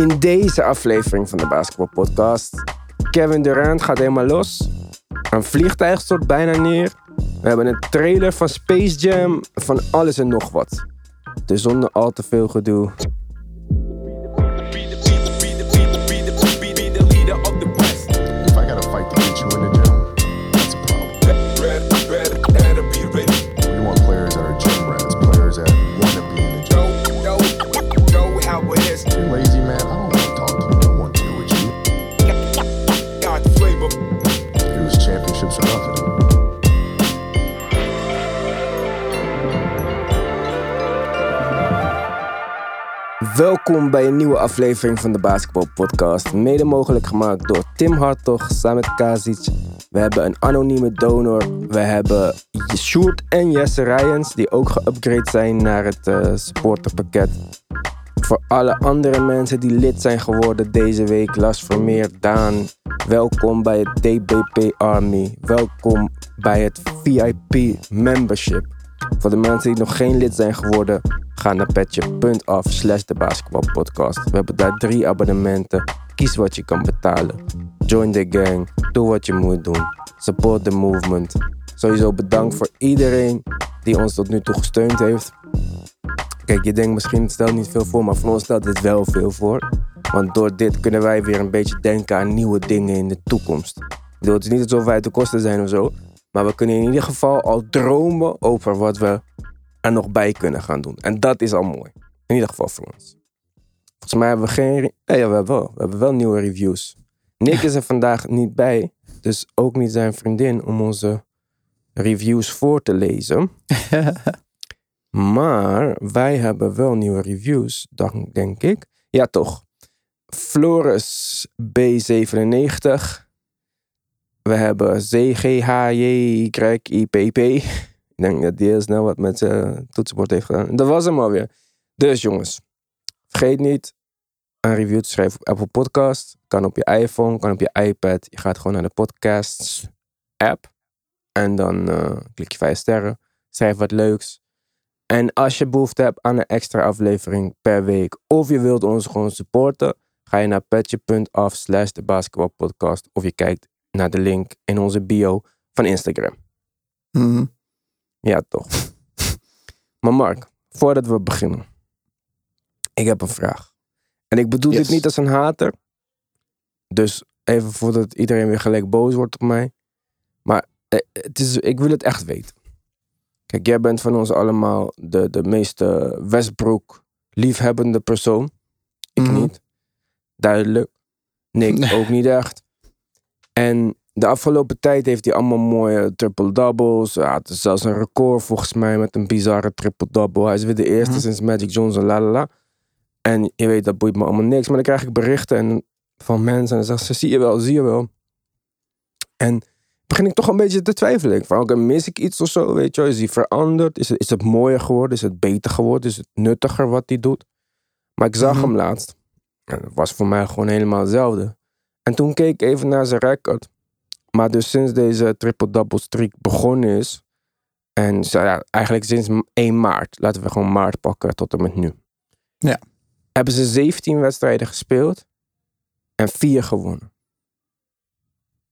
In deze aflevering van de Basketball Podcast. Kevin Durant gaat helemaal los. Een vliegtuig stort bijna neer. We hebben een trailer van Space Jam. Van alles en nog wat. Dus zonder al te veel gedoe. Welkom bij een nieuwe aflevering van de Basketball Podcast. Mede mogelijk gemaakt door Tim Hartog samen met Kazic. We hebben een anonieme donor. We hebben Sjoerd en Jesse Rijens, die ook geüpgrade zijn naar het eh, supporterpakket. Voor alle andere mensen die lid zijn geworden deze week, Las Vermeer, Daan. Welkom bij het DBP Army. Welkom bij het VIP Membership. Voor de mensen die nog geen lid zijn geworden, ga naar petje.af slash de basketbalpodcast. We hebben daar drie abonnementen. Kies wat je kan betalen. Join the gang. Doe wat je moet doen. Support the movement. Sowieso bedankt voor iedereen die ons tot nu toe gesteund heeft. Kijk, je denkt misschien stelt niet veel voor, maar voor ons stelt dit wel veel voor. Want door dit kunnen wij weer een beetje denken aan nieuwe dingen in de toekomst. Ik bedoel, het is niet alsof wij te kosten zijn of zo. Maar we kunnen in ieder geval al dromen over wat we er nog bij kunnen gaan doen. En dat is al mooi. In ieder geval voor ons. Volgens mij hebben we geen... Nee, ja, we hebben wel. We hebben wel nieuwe reviews. Nick is er vandaag niet bij. Dus ook niet zijn vriendin om onze reviews voor te lezen. Maar wij hebben wel nieuwe reviews, dan- denk ik. Ja, toch. Floris B97. We hebben CGHJYIPP. Ik denk dat die heel snel wat met zijn toetsenbord heeft gedaan. Dat was hem alweer. Dus jongens, vergeet niet een review te schrijven op Apple Podcast. Kan op je iPhone, kan op je iPad. Je gaat gewoon naar de podcasts app. En dan eh, klik je vijf sterren. Schrijf wat leuks. En als je behoefte hebt aan een extra aflevering per week, of je wilt ons gewoon supporten, ga je naar petje.af slash de basketbalpodcast, of je kijkt naar de link in onze bio van Instagram. Mhm. Ja, toch. maar Mark, voordat we beginnen, ik heb een vraag. En ik bedoel dit niet als een hater, dus even voordat iedereen weer gelijk boos wordt op mij. Maar eh, het is, ik wil het echt weten. Kijk, jij bent van ons allemaal de, de meeste Westbrook liefhebbende persoon. Ik Mhm. niet. Duidelijk. Nick ook niet echt. En de afgelopen tijd heeft hij allemaal mooie triple-doubles. Hij had zelfs een record volgens mij met een bizarre triple-double. Hij is weer de eerste Mhm. sinds Magic Johnson, la la la. En je weet, dat boeit me allemaal niks. Maar dan krijg ik berichten en, van mensen en dan zeggen ze, zie je wel, zie je wel. En begin ik toch een beetje te twijfelen. Ik van, oké, mis ik iets of zo, weet je? Is hij veranderd? Is het, is het mooier geworden? Is het beter geworden? Is het nuttiger wat hij doet? Maar ik zag Mhm. hem laatst. En het was voor mij gewoon helemaal hetzelfde. En toen keek ik even naar zijn record. Maar dus sinds deze triple-double streak begonnen is... En zo, ja, eigenlijk sinds 1 maart. Laten we gewoon maart pakken tot en met nu. Ja. Hebben ze 17 wedstrijden gespeeld. En 4 gewonnen.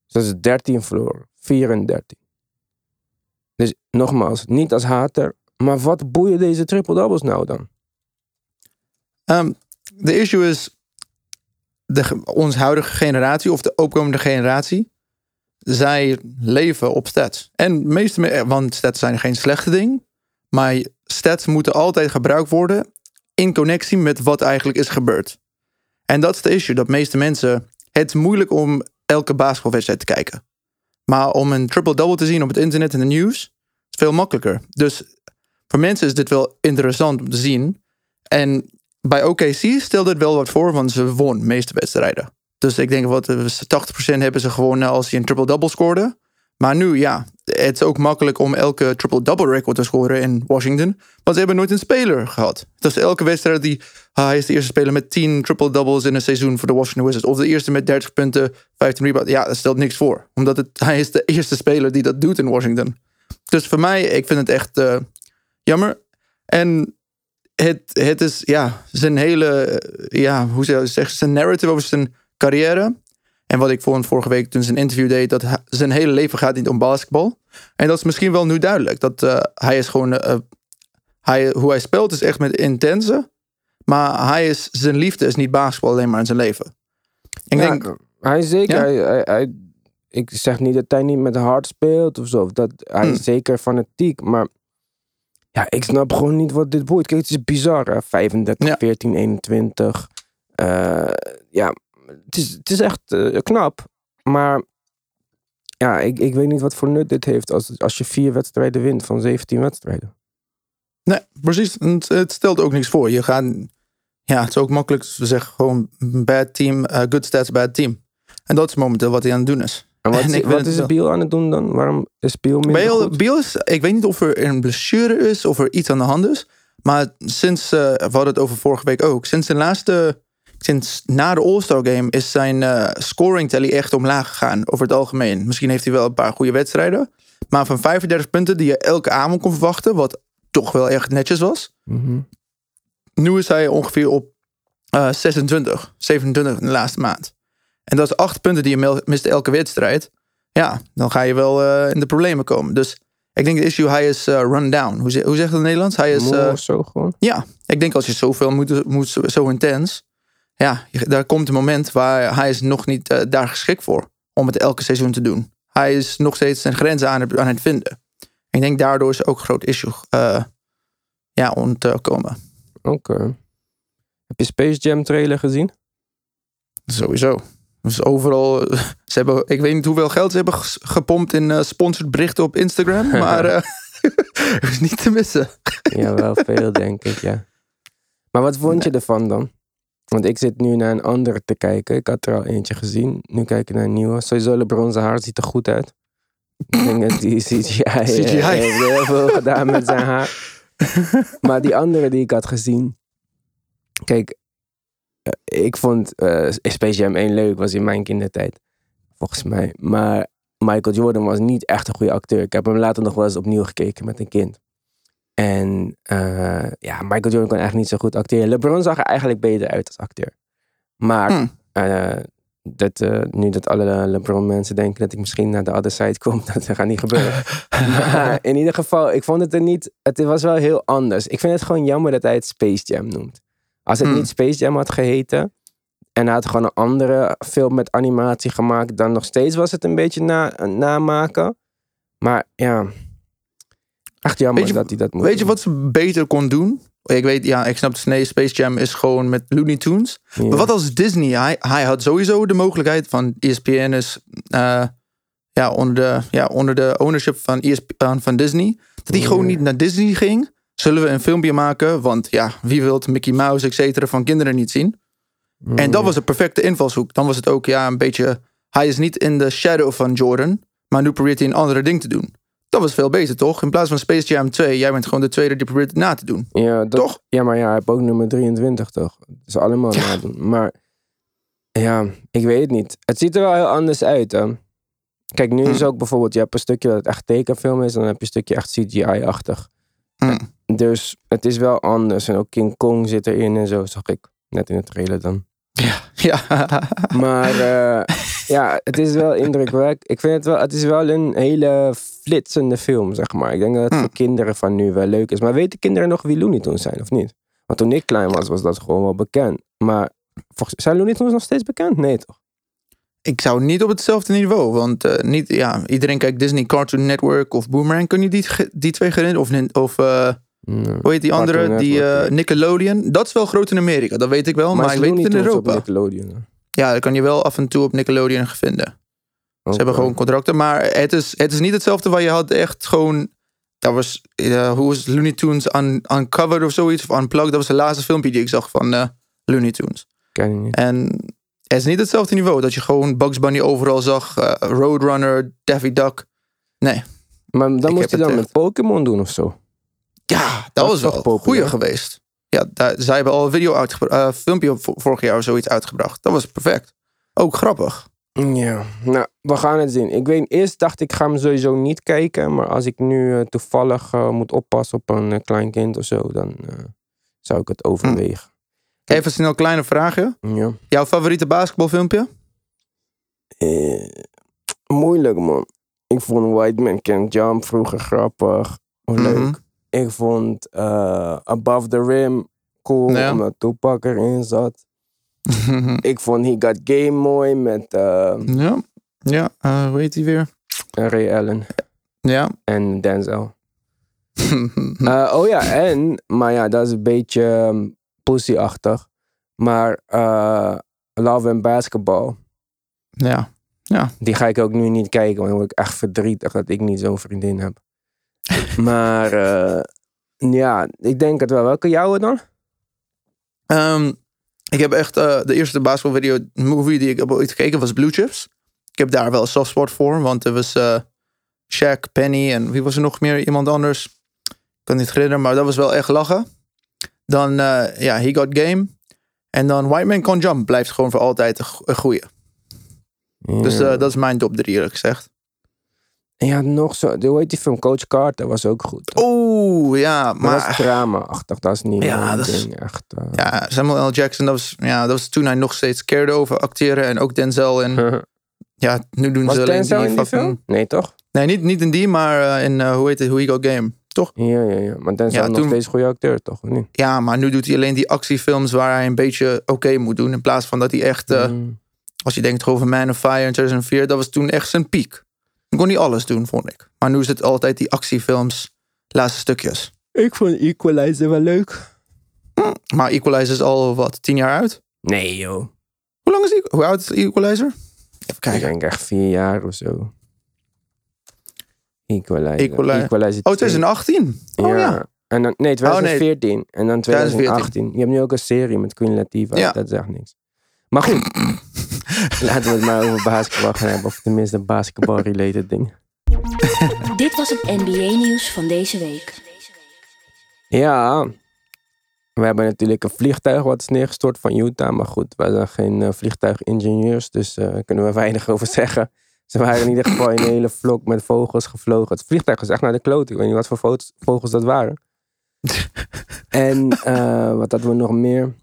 Dus dat is 13 verloren. 4 en 13. Dus nogmaals, niet als hater. Maar wat boeien deze triple-doubles nou dan? Ehm, De issue is, de, onze huidige generatie of de opkomende generatie, zij leven op stats. En meeste, me- want stats zijn geen slechte ding, maar stats moeten altijd gebruikt worden in connectie met wat eigenlijk is gebeurd. En dat is de issue, dat meeste mensen, het is moeilijk om elke basketbalwedstrijd te kijken. Maar om een triple-double te zien op het internet en de nieuws, is veel makkelijker. Dus voor mensen is dit wel interessant om te zien. En bij OKC stelde het wel wat voor, want ze won de meeste wedstrijden. Dus ik denk wat eh, 80% hebben ze gewonnen als je een triple-double scoorde. Maar nu, ja, het is ook makkelijk om elke triple-double record te scoren in Washington. Want ze hebben nooit een speler gehad. Dus elke wedstrijd die, ah, hij is de eerste speler met 10 triple-doubles in een seizoen voor de Washington Wizards. Of de eerste met 30 punten, 15 rebounds. Ja, dat stelt niks voor. Omdat het, hij is de eerste speler die dat doet in Washington. Dus voor mij, ik vind het echt eh, jammer. En het, het is ja, zijn hele, eh, ja, hoe zou je zijn narrative over zijn carrière. En wat ik vond vorige week toen zijn interview deed, dat zijn hele leven gaat niet om basketbal. En dat is misschien wel nu duidelijk. Dat eh, hij is gewoon, eh, hij, hoe hij speelt is echt met intense. Maar hij is, zijn liefde is niet basketbal alleen maar in zijn leven. Ik Ja, denk, hij is zeker. Ja? Hij, hij, hij- ik zeg niet dat hij niet met hart speelt of zo. Dat, hij Hmm. is zeker fanatiek. Maar ja, ik snap gewoon niet wat dit boeit. Kijk, het is bizar. Hè? 35, Ja. 14, 21. Eh, ja, het is, het is echt eh, knap. Maar ja, ik, ik weet niet wat voor nut dit heeft als, als je vier wedstrijden wint van 17 wedstrijden. Nee, precies. Het, het stelt ook niks voor. Je gaat, ja, het is ook makkelijk. We zeggen gewoon bad team, eh, good stats, bad team. En dat is momenteel wat hij aan het doen is. En wat, En ik wat is Biel aan het doen dan? Waarom is Biel minder Biel, is, ik weet niet of er een blessure is of er iets aan de hand is. Maar sinds, eh, we hadden het over vorige week ook. Sinds zijn laatste, sinds na de All-Star Game is zijn eh, scoring tally echt omlaag gegaan. Over het algemeen. Misschien heeft hij wel een paar goede wedstrijden. Maar van 35 punten die je elke avond kon verwachten. Wat toch wel echt netjes was. Mhm. Nu is hij ongeveer op eh 26, 27 in de laatste maand. En dat is acht punten die je mist elke wedstrijd. Ja, dan ga je wel eh, in de problemen komen. Dus ik denk de issue, hij is eh, run down. Hoe, hoe zegt het in het Nederlands? Hij is, eh, zo gewoon. ja, ik denk als je zoveel moet, moet zo, zo intens. Ja, daar komt een moment waar hij is nog niet eh, daar geschikt voor. Om het elke seizoen te doen. Hij is nog steeds zijn grenzen aan het, aan het vinden. Ik denk daardoor is ook een groot issue eh ja, om te komen. Oké. Heb je Space Jam trailer gezien? Sowieso. Dus overal, ze hebben, ik weet niet hoeveel geld ze hebben gepompt in eh sponsored berichten op Instagram, maar het is niet te missen. Ja, wel veel denk ik, ja. Maar wat vond je ervan dan? Want ik zit nu naar een andere te kijken. Ik had er al eentje gezien. Nu kijk ik naar een nieuwe. Sowieso LeBron zijn haar ziet er goed uit. Ik denk dat die CGI, eh, CGI. heeft heel veel gedaan met zijn haar. Maar die andere die ik had gezien. Kijk, eh, ik vond eh Space Jam 1 leuk. Was in mijn kindertijd. Volgens mij. Maar Michael Jordan was niet echt een goede acteur. Ik heb hem later nog wel eens opnieuw gekeken met een kind. En eh, ja, Michael Jordan kon echt niet zo goed acteren. LeBron zag er eigenlijk beter uit als acteur. Maar Hmm. eh, dat, eh, nu dat alle LeBron mensen denken dat ik misschien naar de other side kom, dat gaat niet gebeuren. maar in ieder geval, ik vond het er niet. Het was wel heel anders. Ik vind het gewoon jammer dat hij het Space Jam noemt. Als het Hmm. niet Space Jam had geheten. En hij had gewoon een andere film met animatie gemaakt. Dan nog steeds was het een beetje na, namaken. Maar ja. Echt jammer Weet je- dat hij dat moet Weet je wat ze beter kon doen? Ik weet, ja, ik snap het. Nee, Space Jam is gewoon met Looney Tunes. Ja. Maar wat als Disney? Hij, hij had sowieso de mogelijkheid van E ESPN is eh, ja, onder, de, ja, onder de ownership van, ESP, van- Disney. Dat hij Ja. gewoon niet naar Disney ging. Zullen we een filmpje maken? Want ja, wie wil Mickey Mouse, et cetera, van kinderen niet zien? En dat was de perfecte invalshoek. Dan was het ook ja, een beetje. Hij is niet in de shadow van Jordan. Maar nu probeert hij een andere ding te doen. Dat was veel beter, toch? In plaats van Space Jam 2, jij bent gewoon de tweede die probeert het na te doen. Ja, dat, Toch? Ja, maar ja, hij heeft ook nummer 23, toch? Dus allemaal Ja. nadoen. Maar ja, ik weet het niet. Het ziet er wel heel anders uit, hè. Kijk, nu is Hm. ook bijvoorbeeld, je hebt een stukje dat het echt tekenfilm is, en dan heb je een stukje echt CGI-achtig. Hm. Dus het is wel anders. En ook King Kong zit erin en zo, zag ik net in de trailer dan. Ja. Maar eh, ja, het is wel indrukwekkend. Ik vind het wel, het is wel een hele flitsende film, zeg maar. Ik denk dat het Hm. voor kinderen van nu wel leuk is. Maar weten kinderen nog wie Looney Tunes zijn, of niet? Want toen ik klein was, was dat gewoon wel bekend. Maar zijn Looney Tunes nog steeds bekend? Nee, toch? Ik zou niet op hetzelfde niveau, want eh, niet, ja, iedereen kijkt Disney Cartoon Network of Boomerang. Kun je die, die twee herinneren? Of, of eh, Nee. hoe heet die Cartoon andere? Die eh. Nickelodeon. Dat is wel groot in Amerika, dat weet ik wel. Maar, is ik weet het in Europa. Nickelodeon. Ja, dat kan je wel af en toe op Nickelodeon vinden. Ze hebben gewoon contracten. Maar het is, het is niet hetzelfde waar je had echt gewoon... Dat was, eh, hoe was? Looney Tunes un, Uncovered of zoiets? Of Unplugged. Dat was de laatste filmpje die ik zag van eh, Looney Tunes. Ken je niet. En het is niet hetzelfde niveau. Dat je gewoon Bugs Bunny overal zag. eh, Roadrunner, Daffy Duck. Nee. Maar dan moest je dan echt. met Pokémon doen of zo. Ja, dat, Dat was wel toch een populair? goeie geweest. Ja, daar, zij hebben al een video uitgebracht. eh, filmpje vo- vorig jaar of zoiets uitgebracht. Dat was perfect. Ook grappig. Ja, nou, we gaan het zien. Ik weet, eerst dacht ik, ga hem sowieso niet kijken. Maar als ik nu eh, toevallig eh, moet oppassen op een klein kind of zo, dan zou ik het overwegen. Even snel een kleine vraagje. Ja. Jouw favoriete basketbalfilmpje? Eh, moeilijk, man. Ik vond White Man Can Jump vroeger grappig. Leuk. Mhm. Ik vond eh, Above the Rim cool, Ja. omdat Tupac erin zat. Ik vond He Got Game mooi met eh, ja. Ja, eh, hoe heet die weer? Ray Allen Ja. en Denzel. Oh ja, en, maar ja, dat is een beetje um, pussyachtig. Maar Love and Basketball, ja. die ga ik ook nu niet kijken, want dan word ik echt verdrietig dat ik niet zo'n vriendin heb. maar eh, ja, ik denk het wel. Welke jouwe dan? Ehm, ik heb echt eh, de eerste basketbalvideo movie die ik heb ooit gekeken was Blue Chips. Ik heb daar wel een soft spot voor, want er was eh Shaq, Penny en wie was er nog meer? Iemand anders. Ik kan niet herinneren, maar dat was wel echt lachen. Dan, ja, He Got Game. En dan White Man Can Jump blijft gewoon voor altijd een, go- een goeie. Dus dat is mijn top 3 eerlijk gezegd. En ja, nog zo. Hoe heet die film? Coach Carter was ook goed. Oeh, ja, maar dat is maar... drama-achtig. Dat is niet Ja, dat is-. Echt, eh. Ja, Samuel L. Jackson, dat was, ja, dat was toen hij nog steeds keerde over acteren. En ook Denzel. En ja, nu doen Was ze alleen Denzel die in die film? Nee, toch? Nee, niet, niet in die, maar eh, in, eh, hoe heet het, Who He Got Game. Toch? Ja, ja, ja. Maar Denzel Ja, is nog toen- steeds een goede acteur, toch? Ja, maar nu doet hij alleen die actiefilms waar hij een beetje oké moet doen. In plaats van dat hij echt, Mm. als je denkt over Man of Fire in 2004, dat was toen echt zijn piek. Dan kon hij alles doen, vond ik. Maar nu is het altijd die actiefilms, laatste stukjes. Ik vond Equalizer wel leuk. Maar Equalizer is al, wat, tien jaar uit? Nee, joh. Hoe lang is die? Hoe oud is Equalizer? Even Ik denk echt vier jaar of zo. Equalizer. Equali- Equalizer Oh, 2. 2018. Oh ja. ja. En dan, nee, 2014. En dan 2018. Je hebt nu ook een serie met Queen Latifah. Ja. Dat zegt niks. Maar goed. Laten we het maar over basketbal gaan hebben. Of tenminste basketbal-related dingen. Dit was het NBA-nieuws van deze week. Ja. We hebben natuurlijk een vliegtuig wat is neergestort van Utah. Maar goed, wij zijn geen eh, vliegtuigingenieurs. Dus eh, daar kunnen we weinig over zeggen. Ze waren in ieder geval in een hele vlok met vogels gevlogen. Het vliegtuig is echt naar de kloot. Ik weet niet wat voor vogels dat waren. en eh, wat hadden we nog meer?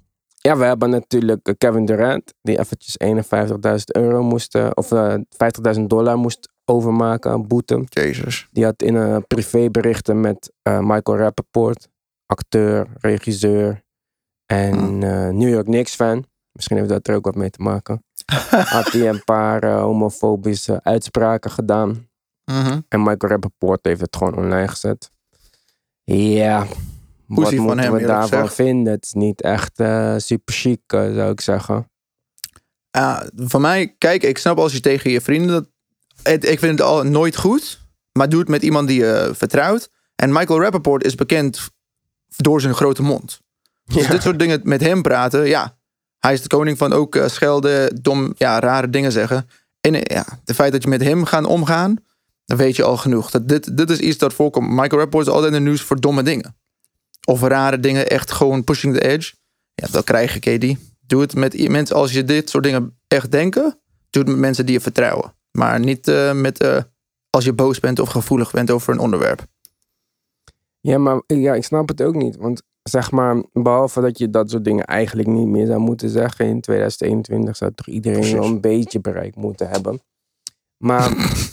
Ja, we hebben natuurlijk eh, Kevin Durant. Die eventjes 51.000 euro moest... eh, of eh 50.000 dollar moest overmaken aan boete. Jezus. Die had in een privéberichten met Michael Rappaport, acteur, regisseur en eh, New York Knicks fan. Misschien heeft dat er ook wat mee te maken. had hij een paar homofobische uitspraken gedaan. Mhm. En Michael Rappaport heeft het gewoon online gezet. Ja, Poesie van moeten hem, we daarvan vinden? Het is niet echt eh, super chic, eh, zou ik zeggen. Ja, van mij, kijk, ik snap als je tegen je vrienden dat. het- ik vind het al nooit goed, maar doe het met iemand die je vertrouwt. En Michael Rappaport is bekend door zijn grote mond. Dus Ja. dit soort dingen met hem praten, ja. Hij is de koning van ook eh, schelden, dom, ja, rare dingen zeggen. En ja, het feit dat je met hem gaat omgaan, dan weet je al genoeg. Dat dit, dit is iets dat voorkomt. Michael Rappaport is altijd in de nieuws voor domme dingen. Of rare dingen, echt gewoon pushing the edge. Ja, dan krijg je KD. Doe het met mensen als je dit soort dingen echt denken. Doe het met mensen die je vertrouwen. Maar niet eh, met eh, als je boos bent of gevoelig bent over een onderwerp. Ja, maar ja, ik snap het ook niet. Want zeg maar, behalve dat je dat soort dingen eigenlijk niet meer zou moeten zeggen in 2021, zou toch iedereen wel een beetje bereik moeten hebben. Maar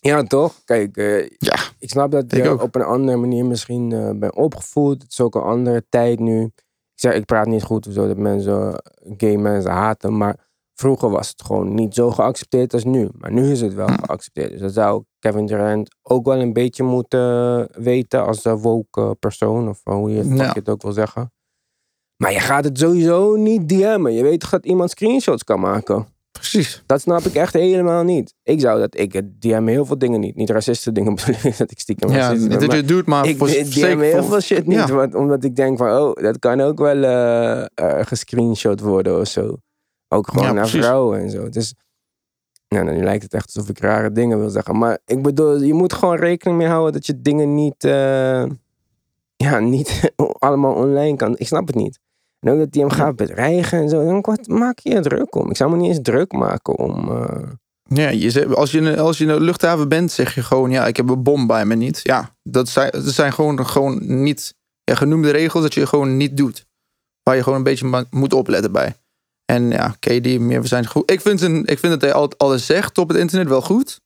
ja, toch? Kijk, eh, Ja, ik snap dat ik je ook. op een andere manier misschien eh bent opgevoed. Het is ook een andere tijd nu. Ik zeg, ik praat niet goed of zo dat mensen gay mensen haten, maar vroeger was het gewoon niet zo geaccepteerd als nu. Maar nu is het wel geaccepteerd. Dus dat zou Kevin Durant ook wel een beetje moeten weten als een woke persoon, of hoe je, Ja. je het ook wil zeggen. Maar je gaat het sowieso niet DM'en. Je weet toch dat iemand screenshots kan maken? Precies. Dat snap ik echt helemaal niet. Ik zou dat, ik DM heel veel dingen niet. Niet racisten dingen dat ik stiekem Ja, ben, dat maar doet, maar ik voor DM heel veel shit niet. Ja. Want, omdat ik denk van, oh, dat kan ook wel eh eh, gescreenshot worden of zo. Ook gewoon Ja, naar precies. vrouwen en zo. Dus, nou, dan lijkt het echt alsof ik rare dingen wil zeggen. Maar ik bedoel, je moet gewoon rekening mee houden dat je dingen niet, eh, ja, niet allemaal online kan. Ik snap het niet. En ook dat hij hem gaat bedreigen en zo. Dan wat maak je je druk om? Ik zou me niet eens druk maken om... eh, Ja, je, zegt- als, je, als je in de luchthaven bent, zeg je gewoon, ja, ik heb een bom bij me niet. Ja, dat zijn, dat zijn gewoon, gewoon niet, ja, genoemde regels dat je gewoon niet doet. Waar je gewoon een beetje moet opletten bij. En ja, KD meer we zijn goed. Ik vind, een, ik vind dat hij al, alles zegt op het internet wel goed.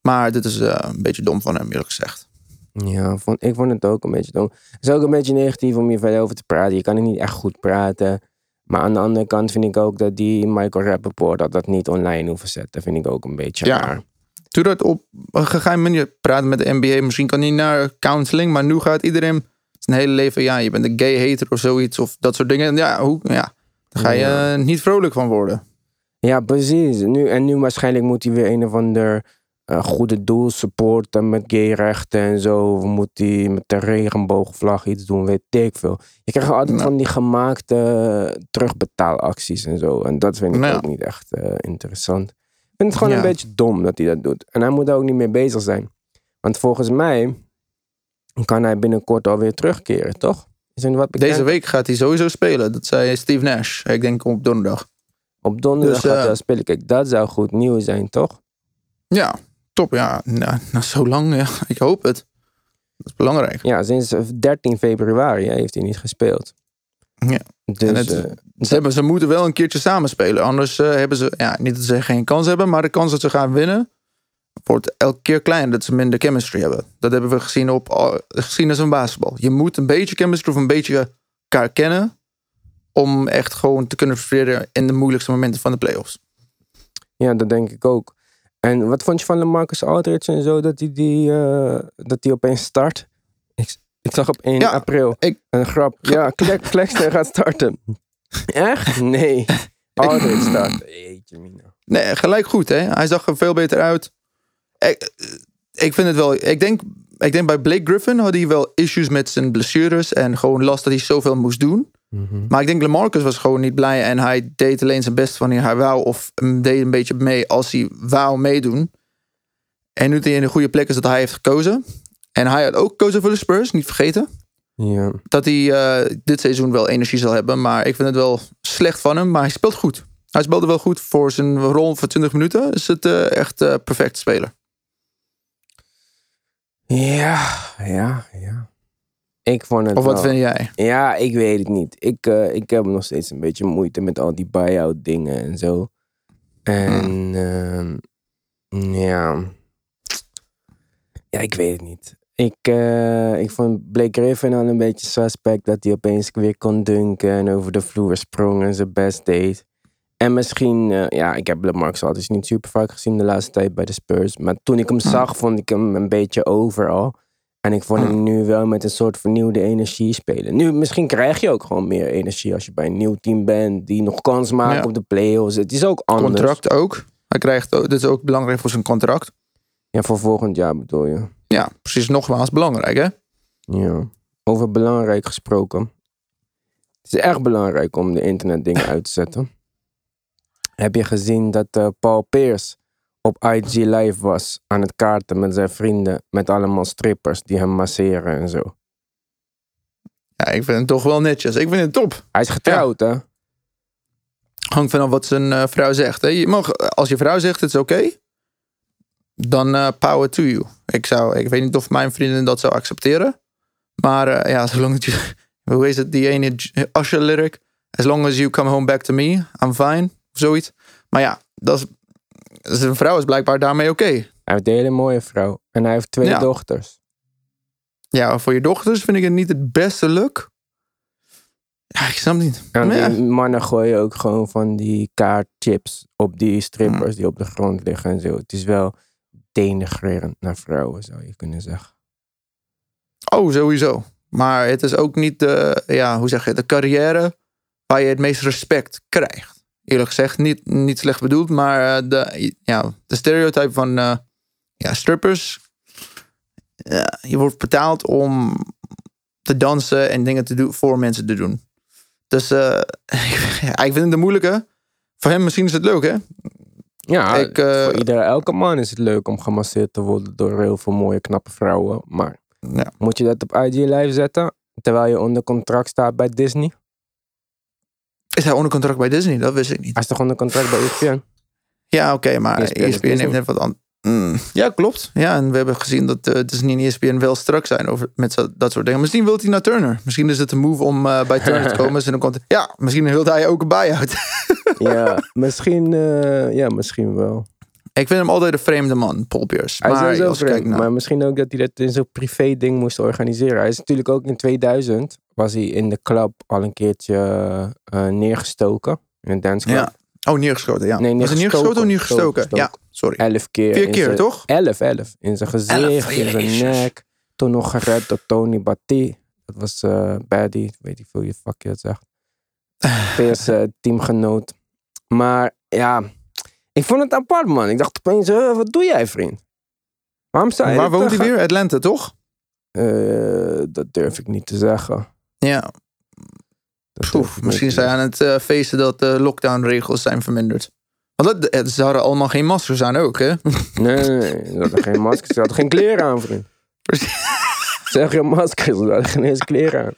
Maar dit is eh, een beetje dom van hem, eerlijk gezegd. Ja, vond, ik vond het ook een beetje dom. Het is ook een beetje negatief om hier verder over te praten. Je kan er niet echt goed praten. Maar aan de andere kant vind ik ook dat die Michael Rappaport dat dat niet online hoeven zetten. Vind ik ook een beetje Ja. raar. Doe dat op een gegeven manier praten met de NBA. Misschien kan hij naar counseling, maar nu gaat iedereen zijn hele leven, ja, je bent een gay hater of zoiets of dat soort dingen. Ja, hoe, ja daar ga je Ja. niet vrolijk van worden. Ja, precies. Nu, en nu waarschijnlijk moet hij weer een of ander goede doel supporten met gayrechten en zo. Of moet hij met de regenboogvlag iets doen, weet ik veel. Je krijgt altijd Ja. van die gemaakte eh, terugbetaalacties en zo. En dat vind ik Ja. ook niet echt eh, interessant. Ik vind het gewoon Ja. een beetje dom dat hij dat doet. En hij moet daar ook niet mee bezig zijn. Want volgens mij kan hij binnenkort alweer terugkeren, toch? Is wat? Deze week gaat hij sowieso spelen. Dat zei Steve Nash. Ik denk op donderdag. Op donderdag Dus, gaat eh, hij spelen. Kijk, dat zou goed nieuws zijn, toch? Ja, top. Ja, nou, nou, zo lang. Ja, ik hoop het. Dat is belangrijk. Ja, sinds 13 februari hè, heeft hij niet gespeeld. Ja. Dus het- eh, Ze, hebben, ze moeten wel een keertje samen spelen. Anders eh, hebben ze, ja, niet dat ze geen kans hebben, maar de kans dat ze gaan winnen wordt elke keer kleiner. Dat ze minder chemistry hebben. Dat hebben we gezien op al- geschiedenis van basketbal. Je moet een beetje chemistry of een beetje elkaar kennen om echt gewoon te kunnen presteren in de moeilijkste momenten van de playoffs. ja, dat denk ik ook. En wat vond je van Marcus Aldridge en zo, dat hij, die, eh, dat hij opeens start? Ik, ik zag op 1 Ja, april ik- een grap. Ja, Klek, Klekster gaat starten. Echt? Nee. Aldridge start. Jeetje mina. Nee, gelijk goed, hè? Hij zag er veel beter uit. Ik, ik vind het wel. Ik denk, ik denk bij Blake Griffin had hij wel issues met zijn blessures en gewoon last dat hij zoveel moest doen. Maar ik denk Lamarcus was gewoon niet blij en hij deed alleen zijn best wanneer hij wou of deed een beetje mee als hij wou meedoen. En nu hij in de goede plek is dat hij heeft gekozen. En hij had ook gekozen voor de Spurs, niet vergeten. Ja. Dat hij eh, dit seizoen wel energie zal hebben. Maar ik vind het wel slecht van hem. Maar hij speelt goed. Hij speelde wel goed voor zijn rol voor 20 minuten. Is het eh, echt eh, perfect speler. Ja, ja, ja. Ik vond het Of wat wel- vind jij? Ja, ik weet het niet. Ik, eh, ik heb nog steeds een beetje moeite met al die buy-out dingen en zo. En ehm, ja. Ja, ik weet het niet. Ik, eh, ik vond Blake Griffin al een beetje suspect dat hij opeens weer kon dunken en over de vloer sprong en zijn best deed. En misschien, eh, ja, ik heb LeMarcus altijd niet super vaak gezien de laatste tijd bij de Spurs. Maar toen ik hem zag, vond ik hem een beetje overal. En ik vond hem nu wel met een soort vernieuwde energie spelen. Nu, misschien krijg je ook gewoon meer energie als je bij een nieuw team bent. Die nog kans maakt Ja. op de playoffs. Het is ook anders. Contract ook. Hij krijgt dit is ook belangrijk voor zijn contract. Ja, voor volgend jaar bedoel je. Ja, precies. Nogmaals belangrijk, hè? Ja. Over belangrijk gesproken. Het is echt belangrijk om de internetdingen uit te zetten. Heb je gezien dat eh, Paul Pierce op IG Live was aan het kaarten met zijn vrienden. Met allemaal strippers die hem masseren en zo. Ja, ik vind het toch wel netjes. Ik vind het top. Hij is getrouwd, hè? Hangt vanaf wat zijn eh, vrouw zegt. Hè? Je mag, als je vrouw zegt het is oké, dan eh, power to you. Ik, zou, ik weet niet of mijn vriendin dat zou accepteren. Maar eh, ja, zolang je... Hoe is het, die ene Usher lyric? As long as you come home back to me, I'm fine. Of zoiets. Maar ja, dat is, zijn vrouw is blijkbaar daarmee oké. Hij heeft een hele mooie vrouw. En hij heeft twee Ja. dochters. Ja, voor je dochters vind ik het niet het beste look. Ja, ik snap niet. En Maar ja, die mannen gooien ook gewoon van die kaartchips op die strippers die op de grond liggen en zo. Het is wel denigrerend naar vrouwen, zou je kunnen zeggen. Oh, sowieso. Maar het is ook niet de, ja, hoe zeg je, de carrière waar je het meest respect krijgt. Eerlijk gezegd, niet, niet slecht bedoeld, maar eh, de, ja, de stereotype van eh, ja, strippers. Ja, je wordt betaald om te dansen en dingen te doen voor mensen te doen. Dus eh, ja, ik vind het een moeilijke. Voor hem misschien is het leuk, hè? Ja, Ik, eh, voor iedere, elke man is het leuk om gemasseerd te worden door heel veel mooie, knappe vrouwen. Maar Ja. moet je dat op IG Live zetten, terwijl je onder contract staat bij Disney? Is hij onder contract bij Disney? Dat wist ik niet. Hij is toch onder contract bij ESPN? Ja, oké, maar ESPN ESPN heeft net wat anders. Mm, ja, klopt. Ja, en we hebben gezien dat uh, Disney en ESPN wel strak zijn over, met zo, dat soort dingen. Misschien wil hij naar Turner. Misschien is het een move om uh, bij Turner te komen. en dan komt, ja, misschien wil hij ook een buy-out. ja, misschien, uh, ja, misschien wel. Ik vind hem altijd een vreemde man, Paul Pierce. Hij maar, is zo vreemd, naar... maar misschien ook dat hij dat in zo'n privé ding moest organiseren. Hij is natuurlijk ook in 2000, was hij in de club al een keertje neergestoken. In een danceclub. Ja. Oh, neergeschoten, ja. Nee, Was neergeschoten of neergestoken? Ja, sorry. Elf keer. Vier keer, toch? Elf, elf. In zijn gezicht, in zijn nek. Toen nog gered door Tony Batti. Dat was uh, Baddy, weet ik veel je fuck je het zegt. Eerste uh, teamgenoot. Maar ja, ik vond het apart man. Ik dacht opeens, uh, wat doe jij vriend? Waarom sta je Waar woont hij weer? Atlanta, toch? Uh, dat durf ik niet te zeggen. Ja. Poef, misschien zijn aan het uh, feesten dat de lockdown-regels zijn verminderd. Want dat, ze hadden allemaal geen maskers aan ook, hè? Nee, nee, nee. Ze hadden geen maskers. Ze hadden geen kleren aan, vriend. Ze hadden geen maskers. Ze hadden geen eens kleren aan.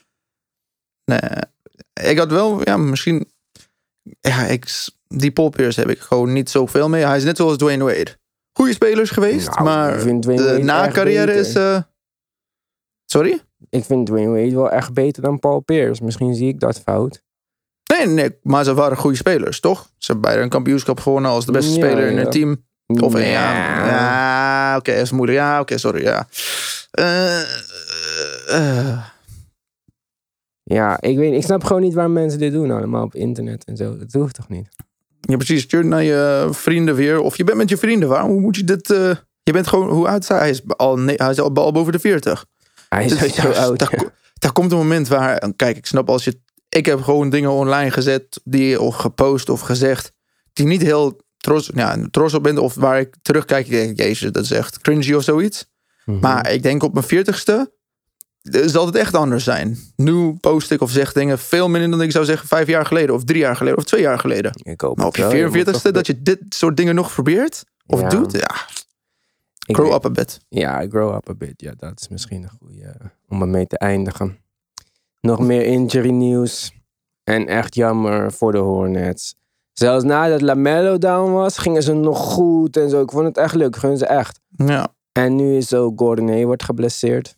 Nee. Ik had wel, ja, misschien... Ja, ik, die Paul Pierce heb ik gewoon niet zoveel mee. Hij is net zoals Dwayne Wade. Goede spelers geweest, nou, maar de na-carrière is... Uh... Sorry? Ik vind Dwayne Wade wel echt beter dan Paul Pierce. Misschien zie ik dat fout. Nee, nee, maar ze waren goede spelers, toch? Ze hebben beide een kampioenschap gewonnen als de beste ja, speler in ja. het team. Of ja, ja, ja oké, okay, is moeilijk. Ja, oké, okay, sorry. Ja. Uh, uh. ja, ik weet, ik snap gewoon niet waar mensen dit doen allemaal op internet en zo. Dat hoeft toch niet? Ja, precies. Stuur naar je vrienden weer. Of je bent met je vrienden. Waarom hoe moet je dit? Uh, je bent gewoon, hoe oud is hij? Hij is al, nee, hij is al, al boven de 40. Hij is Dus zo oud. Daar, daar komt een moment waar, kijk, ik snap als je, ik heb gewoon dingen online gezet, die of gepost of gezegd, die niet heel trots, ja, trots op ben, of waar ik terugkijk, ik denk, jezus, dat is echt cringy of zoiets. Mhm. Maar ik denk op mijn veertigste zal het echt anders zijn. Nu post ik of zeg dingen veel minder dan ik zou zeggen vijf jaar geleden, of drie jaar geleden, of twee jaar geleden. Ik hoop Maar op je wel. moet 44ste toch- dat je dit soort dingen nog probeert of Ja. doet, ja, Ik grow weet- up a bit. Ja, grow up a bit. Ja, dat is misschien een goede eh, om ermee te eindigen. Nog meer injury nieuws. En echt jammer voor de Hornets. Zelfs nadat Lamello down was, gingen ze nog goed en zo. Ik vond het echt leuk. Gun ze echt. Ja, En nu is ook Gordon Hayward geblesseerd.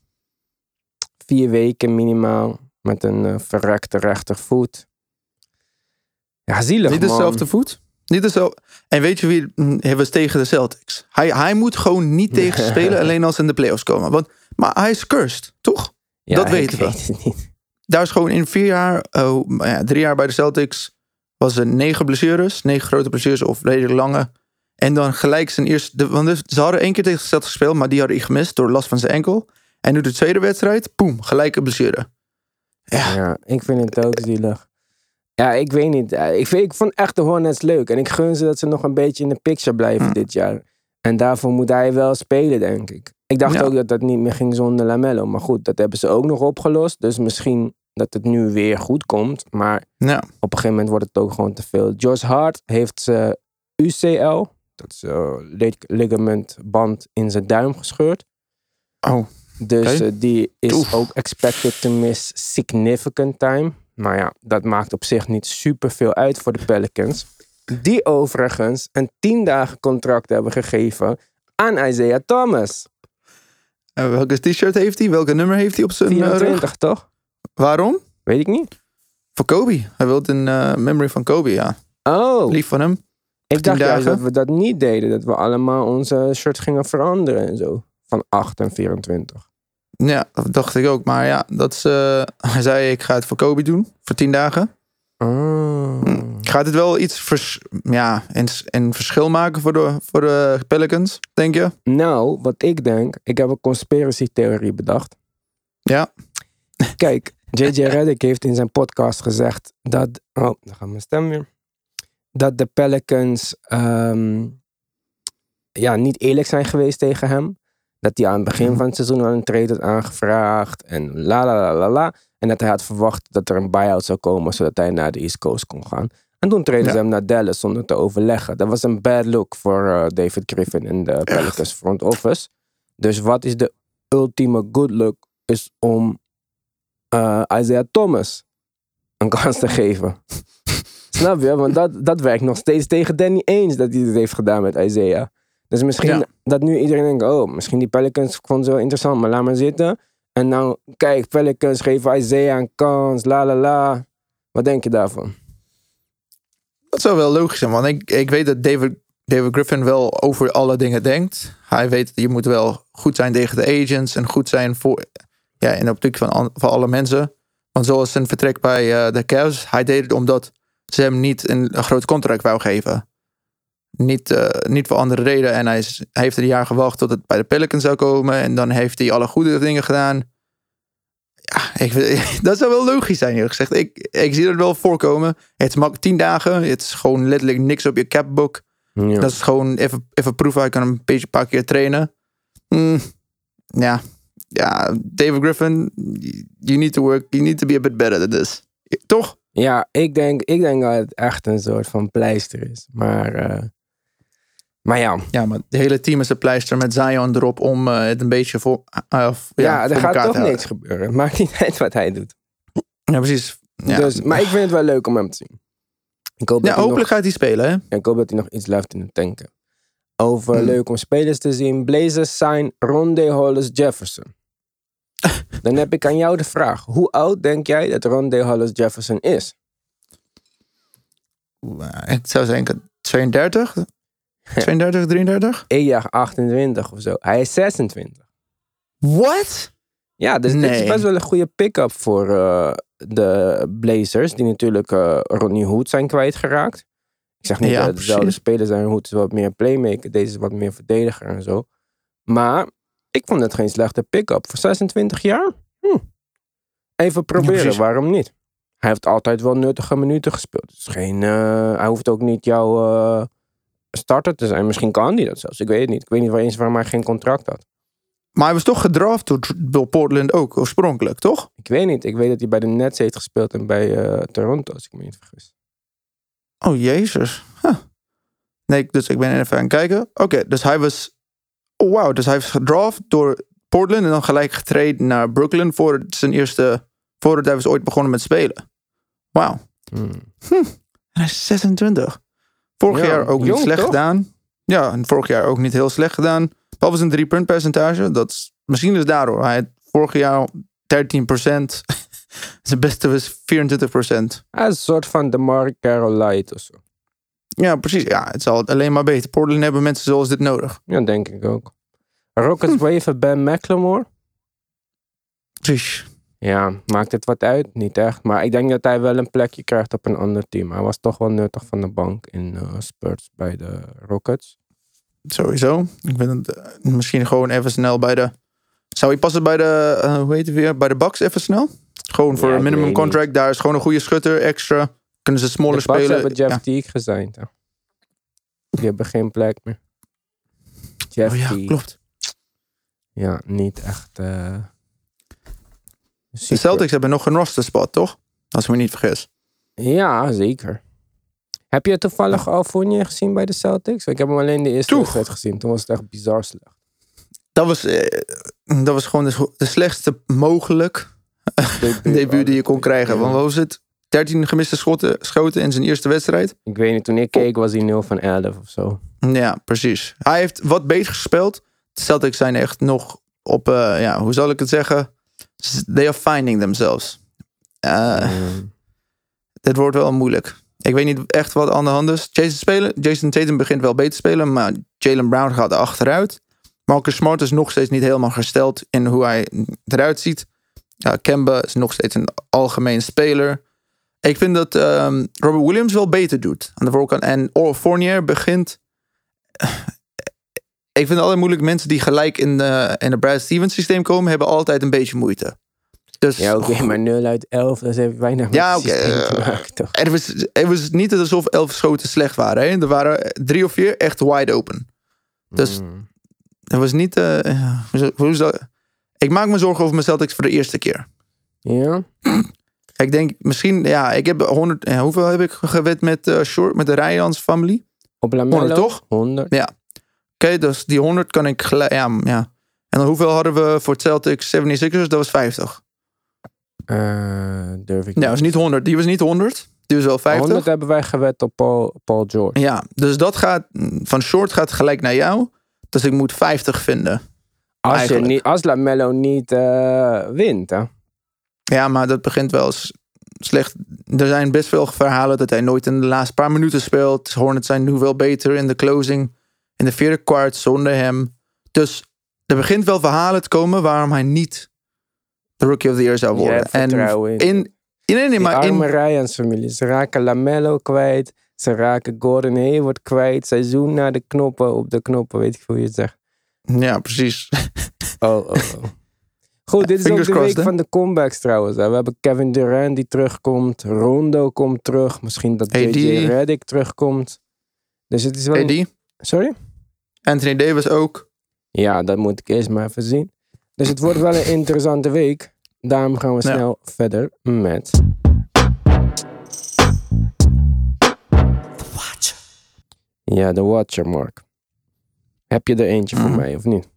Vier weken minimaal. Met een eh, verrekte rechtervoet. Ja, zielig Niet man. dezelfde voet. Niet dezelfde. En weet je wie mm, hij was tegen de Celtics? Hij, hij moet gewoon niet tegen spelen, alleen als ze in de playoffs komen. Want, maar hij is cursed, toch? Ja, dat weten we. weet het niet. Daar is gewoon in vier jaar, oh, maar ja, drie jaar bij de Celtics, was er negen blessures. Negen grote blessures of redelijk lange. En dan gelijk zijn eerste. De, want ze hadden één keer tegen de Celtics gespeeld, maar die hadden hij gemist door last van zijn enkel. En nu de tweede wedstrijd, poem, gelijke blessure. Ja, Ja, ik vind het ook zielig. Ja, ik weet niet. Eh, Ik, vind, ik vond echt de Hornets leuk. En ik gun ze dat ze nog een beetje in de picture blijven Hm. dit jaar. En daarvoor moet hij wel spelen, denk ik. Ik dacht Ja. ook dat dat niet meer ging zonder Lamello. Maar goed, dat hebben ze ook nog opgelost. Dus misschien dat het nu weer goed komt. Maar ja. op een gegeven moment wordt het ook gewoon te veel. Josh Hart heeft UCL, dat is eh, lig- ligamentband in zijn duim gescheurd. Oh, Dus eh, die is Oef. ook expected to miss significant time. Maar ja, dat maakt op zich niet super veel uit voor de Pelicans. Die overigens een 10 dagen contract hebben gegeven aan Isaiah Thomas. en welke t-shirt heeft hij? Welke nummer heeft hij op zijn eh, rug? 24 toch? Waarom? Weet ik niet. Voor Kobe. Hij wil in eh, memory van Kobe, ja. Oh, Lief van hem. ik dacht 10 juist dat we dat niet deden. Dat we allemaal onze shirts gingen veranderen en zo. Van 8 en 24. Ja, dat dacht ik ook. Maar ja, dat is, eh, hij zei ik ga het voor Kobe doen. Voor 10 dagen. Oh. Gaat het wel iets vers, ja, een, een verschil maken voor de, voor de Pelicans, denk je? Nou, wat ik denk, ik heb een conspiracy theorie bedacht. Ja. Kijk, JJ Redick heeft in zijn podcast gezegd dat. Oh, dan gaat mijn stem weer. Dat de Pelicans ehm, ja, niet eerlijk zijn geweest tegen hem. Dat hij aan het begin van het seizoen al een trade had aangevraagd. En la la la la la. En dat hij had verwacht dat er een buyout zou komen zodat hij naar de East Coast kon gaan. En toen treden ze hem naar Dallas zonder te overleggen. Dat was een bad look voor eh, David Griffin en de Pelicans front office. Dus wat is de ultieme good look? Is om eh, Isaiah Thomas een kans te geven. Snap je? Want dat, dat werkt nog steeds tegen Danny Ainge dat hij dit heeft gedaan met Isaiah. Dus misschien Ja. dat nu iedereen denkt, oh, misschien die Pelicans vonden ze wel interessant, maar laat maar zitten. En nou, kijk, Pelicans geven Isaiah een kans, la la la. Wat denk je daarvan? Dat zou wel logisch zijn, want ik, ik weet dat David, David Griffin wel over alle dingen denkt. Hij weet dat je moet wel goed zijn tegen de agents en goed zijn voor, ja, in de optiek van, an- van alle mensen. Want zoals zijn vertrek bij eh, de Cavs, hij deed het omdat ze hem niet een, een groot contract wou geven. Niet, eh, niet voor andere reden. En hij, is, hij heeft er een jaar gewacht tot het bij de Pelicans zou komen. En dan heeft hij alle goede dingen gedaan. Ja, ik, dat zou wel logisch zijn, eerlijk gezegd. Ik, ik zie het wel voorkomen. Het is mak tien dagen. Het is gewoon letterlijk niks op je capbook. Ja. Dat is gewoon even, even proeven. Hij kan een beetje een paar keer trainen. Hmm, ja. ja, David Griffin, you need to work. You need to be a bit better than this. Toch? Ja, ik denk, ik denk dat het echt een soort van pleister is. Maar, eh, maar ja, Ja, maar het hele team is een pleister met Zion erop om eh, het een beetje voor, uh, ja, voor er gaat toch niks gebeuren. Het maakt niet uit wat hij doet. Ja, precies. Ja, Dus, maar ik vind het wel leuk om hem te zien. Ik hoop, ja dat, hij hopelijk gaat hij spelen, hè? nog, ik hoop dat hij nog iets left in de tanken. Over Hmm. leuk om spelers te zien. Blazers zijn Ronde Hollis Jefferson. Dan heb ik aan jou de vraag. Hoe oud denk jij dat Ronde Hollis Jefferson is? Ik zou zeggen 32, 32, 33. Ik jaag 28 of zo. Hij is 26. What? Ja, dus dit is Nee. best wel een goede pick-up voor eh, de Blazers. Die natuurlijk eh, Rodney Hood zijn kwijtgeraakt. Ik zeg niet Ja, dat het dezelfde spelers zijn. Hood is wat meer playmaker. Deze is wat meer verdediger en zo. Maar ik vond het geen slechte pick-up. Voor 26 jaar? Hm. Even proberen, waarom niet? Hij heeft altijd wel nuttige minuten gespeeld. Het is geen, eh, hij hoeft ook niet jouw starter te zijn. Misschien kan hij dat zelfs. Ik weet het niet. Ik weet niet waar eens waarom hij geen contract had. Maar hij was toch gedraft door, door Portland ook, oorspronkelijk, toch? Ik weet niet. Ik weet dat hij bij de Nets heeft gespeeld en bij eh, Toronto, als ik me niet vergis. Oh, jezus. Huh. Nee, dus ik ben even aan het kijken. Oké, dus hij was... Oh, wauw. Dus hij was gedraft door Portland en dan gelijk getraind naar Brooklyn voor zijn eerste... Voordat hij was ooit begonnen met spelen. Wauw. Hmm. En hij is 26. Vorig Ja, jaar ook niet jong, slecht toch? gedaan. Ja, en vorig jaar ook niet heel slecht gedaan. Behalve zijn drie punt percentage. Dat is, misschien is daardoor. Hij had vorig jaar 13% zijn beste was 24 Hij is een soort van DeMar Carroll light of zo. Ja, precies. Ja, het zal alleen maar beter. Portland hebben mensen zoals dit nodig. Ja, denk ik ook. Rockets waven Ben McLemore. Precies. Ja, maakt het wat uit? Niet echt. Maar ik denk dat hij wel een plekje krijgt op een ander team. Hij was toch wel nuttig van de bank in eh, Spurs bij de Rockets. Sowieso. Ik ben het, eh, misschien gewoon even snel bij de... Zou hij passen bij de, eh, hoe heet het weer? Bij de Bucks even snel? Gewoon voor Ja, een minimum contract. Daar is gewoon een goede schutter extra. Kunnen ze smaller Bucks spelen. hebben Jeff Ja. Teague gezeind. Die hebben geen plek meer. Jeff Oh ja, Teague. klopt. Ja, niet echt... De. Celtics hebben nog een roster spot, toch? Als ik me niet vergis. Ja, zeker. Heb je toevallig al Fournier gezien bij de Celtics? Ik heb hem alleen de eerste wedstrijd gezien. Toen was het echt bizar slecht. Dat was, eh, dat was gewoon de, de slechtste mogelijk debuut die je kon krijgen. Want wat was het? 13 gemiste schoten, schoten in zijn eerste wedstrijd. Ik weet niet, toen ik keek was hij 0 van 11 of zo. Ja, precies. Hij heeft wat beter gespeeld. De Celtics zijn echt nog op, eh, ja, hoe zal ik het zeggen? They are finding themselves. Uh, Mm. Dit wordt wel moeilijk. Ik weet niet echt wat aan de hand is. Jason, spelen, Jason Tatum begint wel beter te spelen, maar Jalen Brown gaat er achteruit. Marcus Smart is nog steeds niet helemaal gesteld in hoe hij eruit ziet. Kemba is nog steeds een algemeen speler. Ik vind dat ehm, Robert Williams wel beter doet aan de voorkant. En Fournier begint. Ik vind het altijd moeilijk. Mensen die gelijk in, de, in het Brad Stevens systeem komen, hebben altijd een beetje moeite. Dus Ja, oké, maar 0 uit 11, dat heeft weinig Ja, oké, te eh, maken, toch? Het was, het was niet alsof elf schoten slecht waren. Hè? Er waren drie of vier echt wide open. Dus Mm. het was niet. ja, hoe hoe zou- ik maak me zorgen over mijn Celtics voor de eerste keer. Ja? Ik denk misschien, ja, ik heb 100. ja, hoeveel heb ik gewet met eh Short, met de Rijans familie? Op Lamello? 100 toch? 100. Oké, dus die 100 kan ik gelijk. Ja, ja. En dan hoeveel hadden we voor Celtics 76ers? Dat was 50. Eh, durf ik Ja, dat was niet 100. Die was niet 100. Die was wel 50. 100 hebben wij gewet op Paul, Paul George. Ja, dus dat gaat van short gaat gelijk naar jou. Dus ik moet 50 vinden. Als, je niet, als Lamello niet eh, wint, hè? Ja, maar dat begint wel slecht. Er zijn best veel verhalen dat hij nooit in de laatste paar minuten speelt. Hornets zijn nu wel beter in de closing. In de vierde kwart zonder hem. Dus er begint wel verhalen te komen waarom hij niet de Rookie of the Year zou worden. vertrouwen in. in, in, maar Ryans familie. Ze raken Lamello kwijt. Ze raken Gordon Hayward kwijt. Seizoen naar de knoppen, op de knoppen, weet ik hoe je het zegt. ja, precies. Oh, oh, oh. Goed, dit is ook de week crossed, van de comebacks trouwens. We hebben Kevin Durant die terugkomt. Rondo komt terug. Misschien dat. JJ Redick terugkomt. Dus het is wel... een- Sorry? Anthony Davis ook. Ja, dat moet ik eerst maar even zien. Dus het wordt wel een interessante week. Daarom gaan we Ja. snel verder met... Ja, de Watcher, Mark. Heb je er eentje voor Mhm. mij, of niet?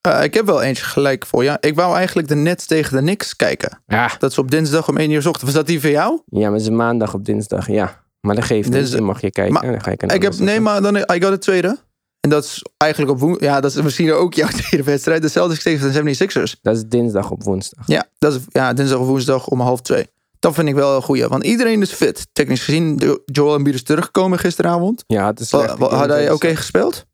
Eh, ik heb wel eentje gelijk voor je. Ik wou eigenlijk de Nets tegen de Knicks kijken. Ja. Dat is op dinsdag om 1 uur 's ochtends. Was dat die voor jou? Ja, maar het is maandag op dinsdag, ja. Maar dat geeft niet, Dinsdag- dan mag je kijken. Maar dan ga ik Ik heb, nee, maar dan, I got de tweede. En dat is eigenlijk op woensdag. Ja, dat is misschien ook jouw tweede wedstrijd. De Celtics tegen de 76ers. Dat is dinsdag op woensdag. Ja, dat is ja, dinsdag of woensdag om half twee. Dat vind ik wel een goeie. Want iedereen is fit. Technisch gezien, Joel Embiid is teruggekomen gisteravond. Ja, het is slecht. Had hij oké gespeeld?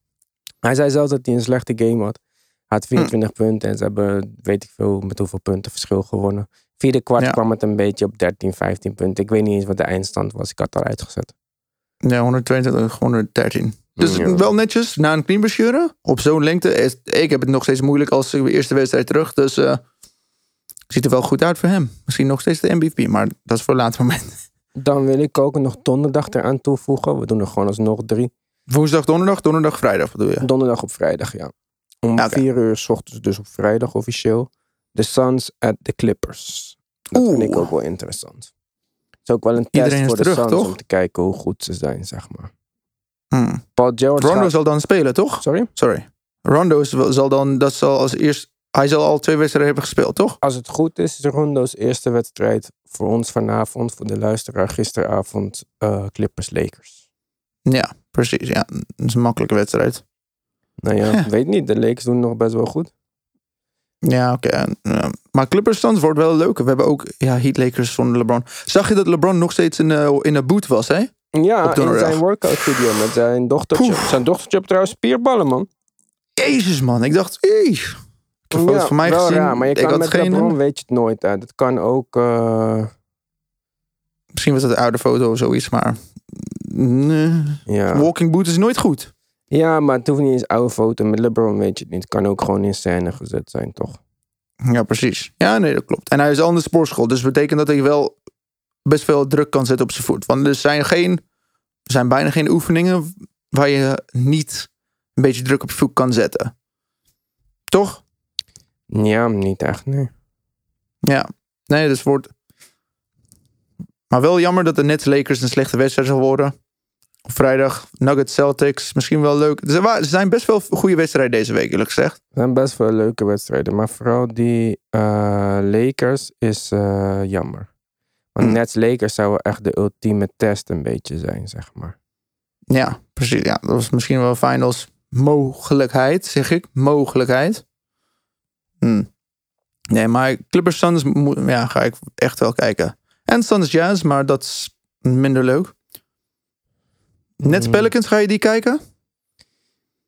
Hij zei zelfs dat hij een slechte game had. Hij had 24 Hm. punten en ze hebben, weet ik veel, met hoeveel punten verschil gewonnen. Vierde kwart Ja. kwam het een beetje op 13, 15 punten. Ik weet niet eens wat de eindstand was. Ik had het al uitgezet. Ja, 122, 113. Dus Ja. wel netjes, na een knieblessure. Op zo'n lengte. is- Ik heb het nog steeds moeilijk als de eerste wedstrijd terug. Dus eh, ziet er wel goed uit voor hem. Misschien nog steeds de MVP, maar dat is voor een later moment. Dan wil ik ook nog donderdag eraan toevoegen. We doen er gewoon alsnog drie. Woensdag, donderdag, donderdag, vrijdag bedoel je? Donderdag op vrijdag, ja. Om oké. vier uur s ochtends, dus op vrijdag officieel. The Suns at the Clippers. Dat vind ik Oeh. ook wel interessant. Is ook wel een test Iedereen voor de terug, Suns toch? om te kijken hoe goed ze zijn, zeg maar. Hmm. Paul George Rondo gaat- zal dan spelen, toch? Sorry? Sorry. Rondo is zal dan, dat zal als eerst, hij zal al twee wedstrijden hebben gespeeld, toch? Als het goed is, is Rondo's eerste wedstrijd voor ons vanavond, voor de luisteraar gisteravond, eh, Clippers-Lakers. Ja, precies. Ja, dat is een makkelijke wedstrijd. Nou ja, weet niet. De Lakers doen nog best wel goed. Ja, oké. ja. Maar Clippers stand wordt wel leuk. We hebben ook ja, Heat Lakers zonder LeBron. Zag je dat LeBron nog steeds in de, in de boot was, hè? Ja, Op in zijn workout video met zijn dochtertje. Zijn dochtertje heeft trouwens spierballen, man. Jezus, man. Ik dacht. Ik heb foto's van mij gezien. raar, maar je ik kan had met geen... LeBron weet je het nooit. Dat kan ook... eh, Misschien was dat een oude foto of zoiets, maar... Nee. ja. Walking boot is nooit goed. Ja, maar het hoeft niet eens oude foto. Met LeBron weet je het niet. Het kan ook gewoon in scène gezet zijn, toch? Ja, precies. Ja, nee, dat klopt. En hij is al in de sportschool. Dus dat betekent dat hij wel best veel druk kan zetten op zijn voet. Want er zijn, geen, er zijn bijna geen oefeningen waar je niet een beetje druk op je voet kan zetten. Toch? Ja, niet echt, nee. Ja. Nee, dus wordt... Maar wel jammer dat de Nets Lakers een slechte wedstrijd zal worden. Vrijdag. Nuggets Celtics. Misschien wel leuk. Er er zijn best wel goede wedstrijden deze week, eerlijk gezegd. Het zijn best wel leuke wedstrijden. Maar vooral die eh, Lakers is eh, jammer. Want Hmm. Nets Lakers zou echt de ultieme test een beetje zijn, zeg maar. Ja, precies. Ja, dat was misschien wel finals mogelijkheid, zeg ik. Mogelijkheid. Hm. Nee, maar Clippers Suns ja, ga ik echt wel kijken. En Suns Jazz, maar dat is minder leuk. Nets Hmm. Pelicans, ga je die kijken?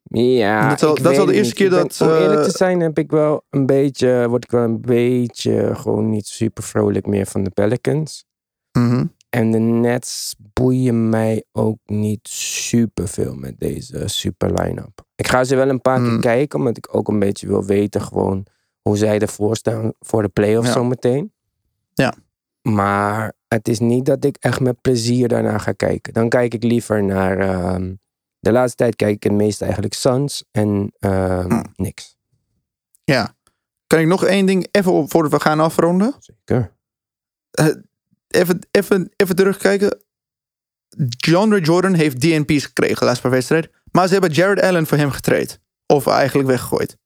Ja, Dat zal- dat is al de eerste keer Ik ben- dat, Om eerlijk eh, te zijn heb ik wel een beetje... Word ik wel een beetje gewoon niet super vrolijk meer van de Pelicans. Mhm. En de Nets boeien mij ook niet super veel met deze super line-up. Ik ga ze wel een paar keer Hmm. kijken, omdat ik ook een beetje wil weten gewoon hoe zij ervoor staan voor de playoffs Ja. zometeen. Ja. Maar het is niet dat ik echt met plezier daarna ga kijken. Dan kijk ik liever naar... ehm, de laatste tijd kijk ik het meest eigenlijk Suns en ehm Hmm. niks. Ja. Kan ik nog één ding even op voordat we gaan afronden? Zeker. Even, even, even terugkijken. DeAndre Jordan heeft DNP's gekregen laatst per wedstrijd. Maar ze hebben Jared Allen voor hem getraind. Of eigenlijk weggegooid.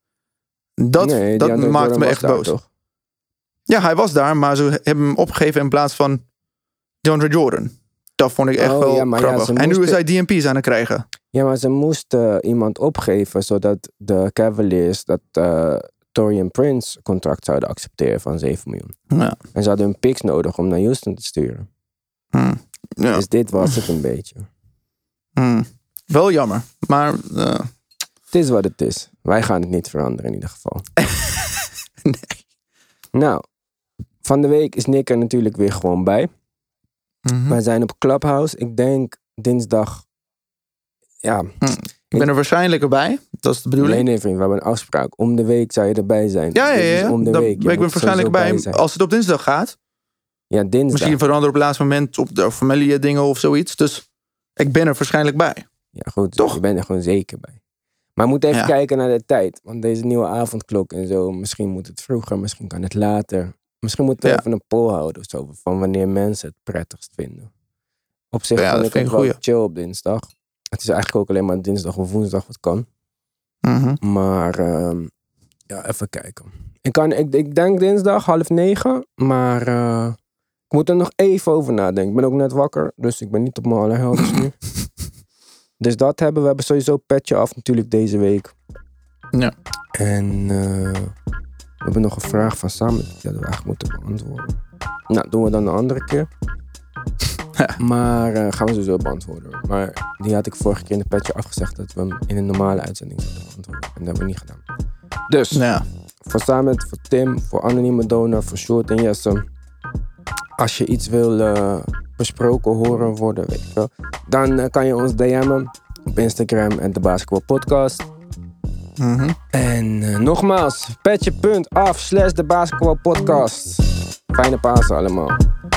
Dat, Nee, dat maakt Jordan me echt boos. toch? Ja, hij was daar, maar ze hebben hem opgegeven in plaats van DeAndre Jordan. Dat vond ik echt Oh, wel ja, en nu is hij DNP's aan het krijgen. Ja, maar ze moesten iemand opgeven zodat de Cavaliers dat eh Torian Prince contract zouden accepteren van 7 miljoen. Ja. En ze hadden hun picks nodig om naar Houston te sturen. Hm. Ja. Dus dit was het een beetje. Hm. Wel jammer. Maar eh, Het is wat het is. Wij gaan het niet veranderen in ieder geval. Nou, van de week is Nick er natuurlijk weer gewoon bij. Mhm. Wij zijn op Clubhouse. Ik denk dinsdag. Ja, ik ben er waarschijnlijk erbij. Dat is de bedoeling. nee, nee, vriend. We hebben een afspraak. Om de week zou je erbij zijn. Ja, ja, is ja. Om de week. Ik ben waarschijnlijk bij. Als het op dinsdag gaat. Ja, dinsdag. Misschien veranderen op het laatste moment op de familie dingen of zoiets. Dus ik ben er waarschijnlijk bij. Ja, goed. Toch? Je bent er gewoon zeker bij. Maar we moeten even Ja. kijken naar de tijd. Want deze nieuwe avondklok en zo. Misschien moet het vroeger, misschien kan het later. Misschien moeten we Ja. even een poll houden of zo. Van wanneer mensen het prettigst vinden. Op zich Ja, vind ik het wel chill op dinsdag. Het is eigenlijk ook alleen maar dinsdag of woensdag wat kan. Mhm. Maar ehm, ja, even kijken. Ik, kan, ik, ik denk dinsdag half negen. Maar eh, ik moet er nog even over nadenken. Ik ben ook net wakker. Dus ik ben niet op mijn allerhelderst nu. Dus dat hebben we. We hebben sowieso petje af natuurlijk deze week. Ja. En eh, we hebben nog een vraag van Sam. Die hadden we eigenlijk moeten beantwoorden. Nou, doen we dan een andere keer. Maar eh, gaan we sowieso beantwoorden. Maar die had ik vorige keer in de petje afgezegd dat we hem in een normale uitzending zouden beantwoorden. En dat hebben we niet gedaan. Dus, Ja. voor Samet, voor Tim, voor Anonieme Donor, voor Short en Jesse. Als je iets wil eh, besproken horen worden, weet ik wel. Dan eh, kan je ons DM'en op Instagram en de Basketball Podcast. Mm -hmm. En uh, nogmaals, petje.af slash de basketbalpodcast. Fijne Pasen allemaal.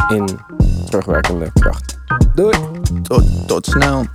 In terugwerkende kracht. Doei. Tot snel.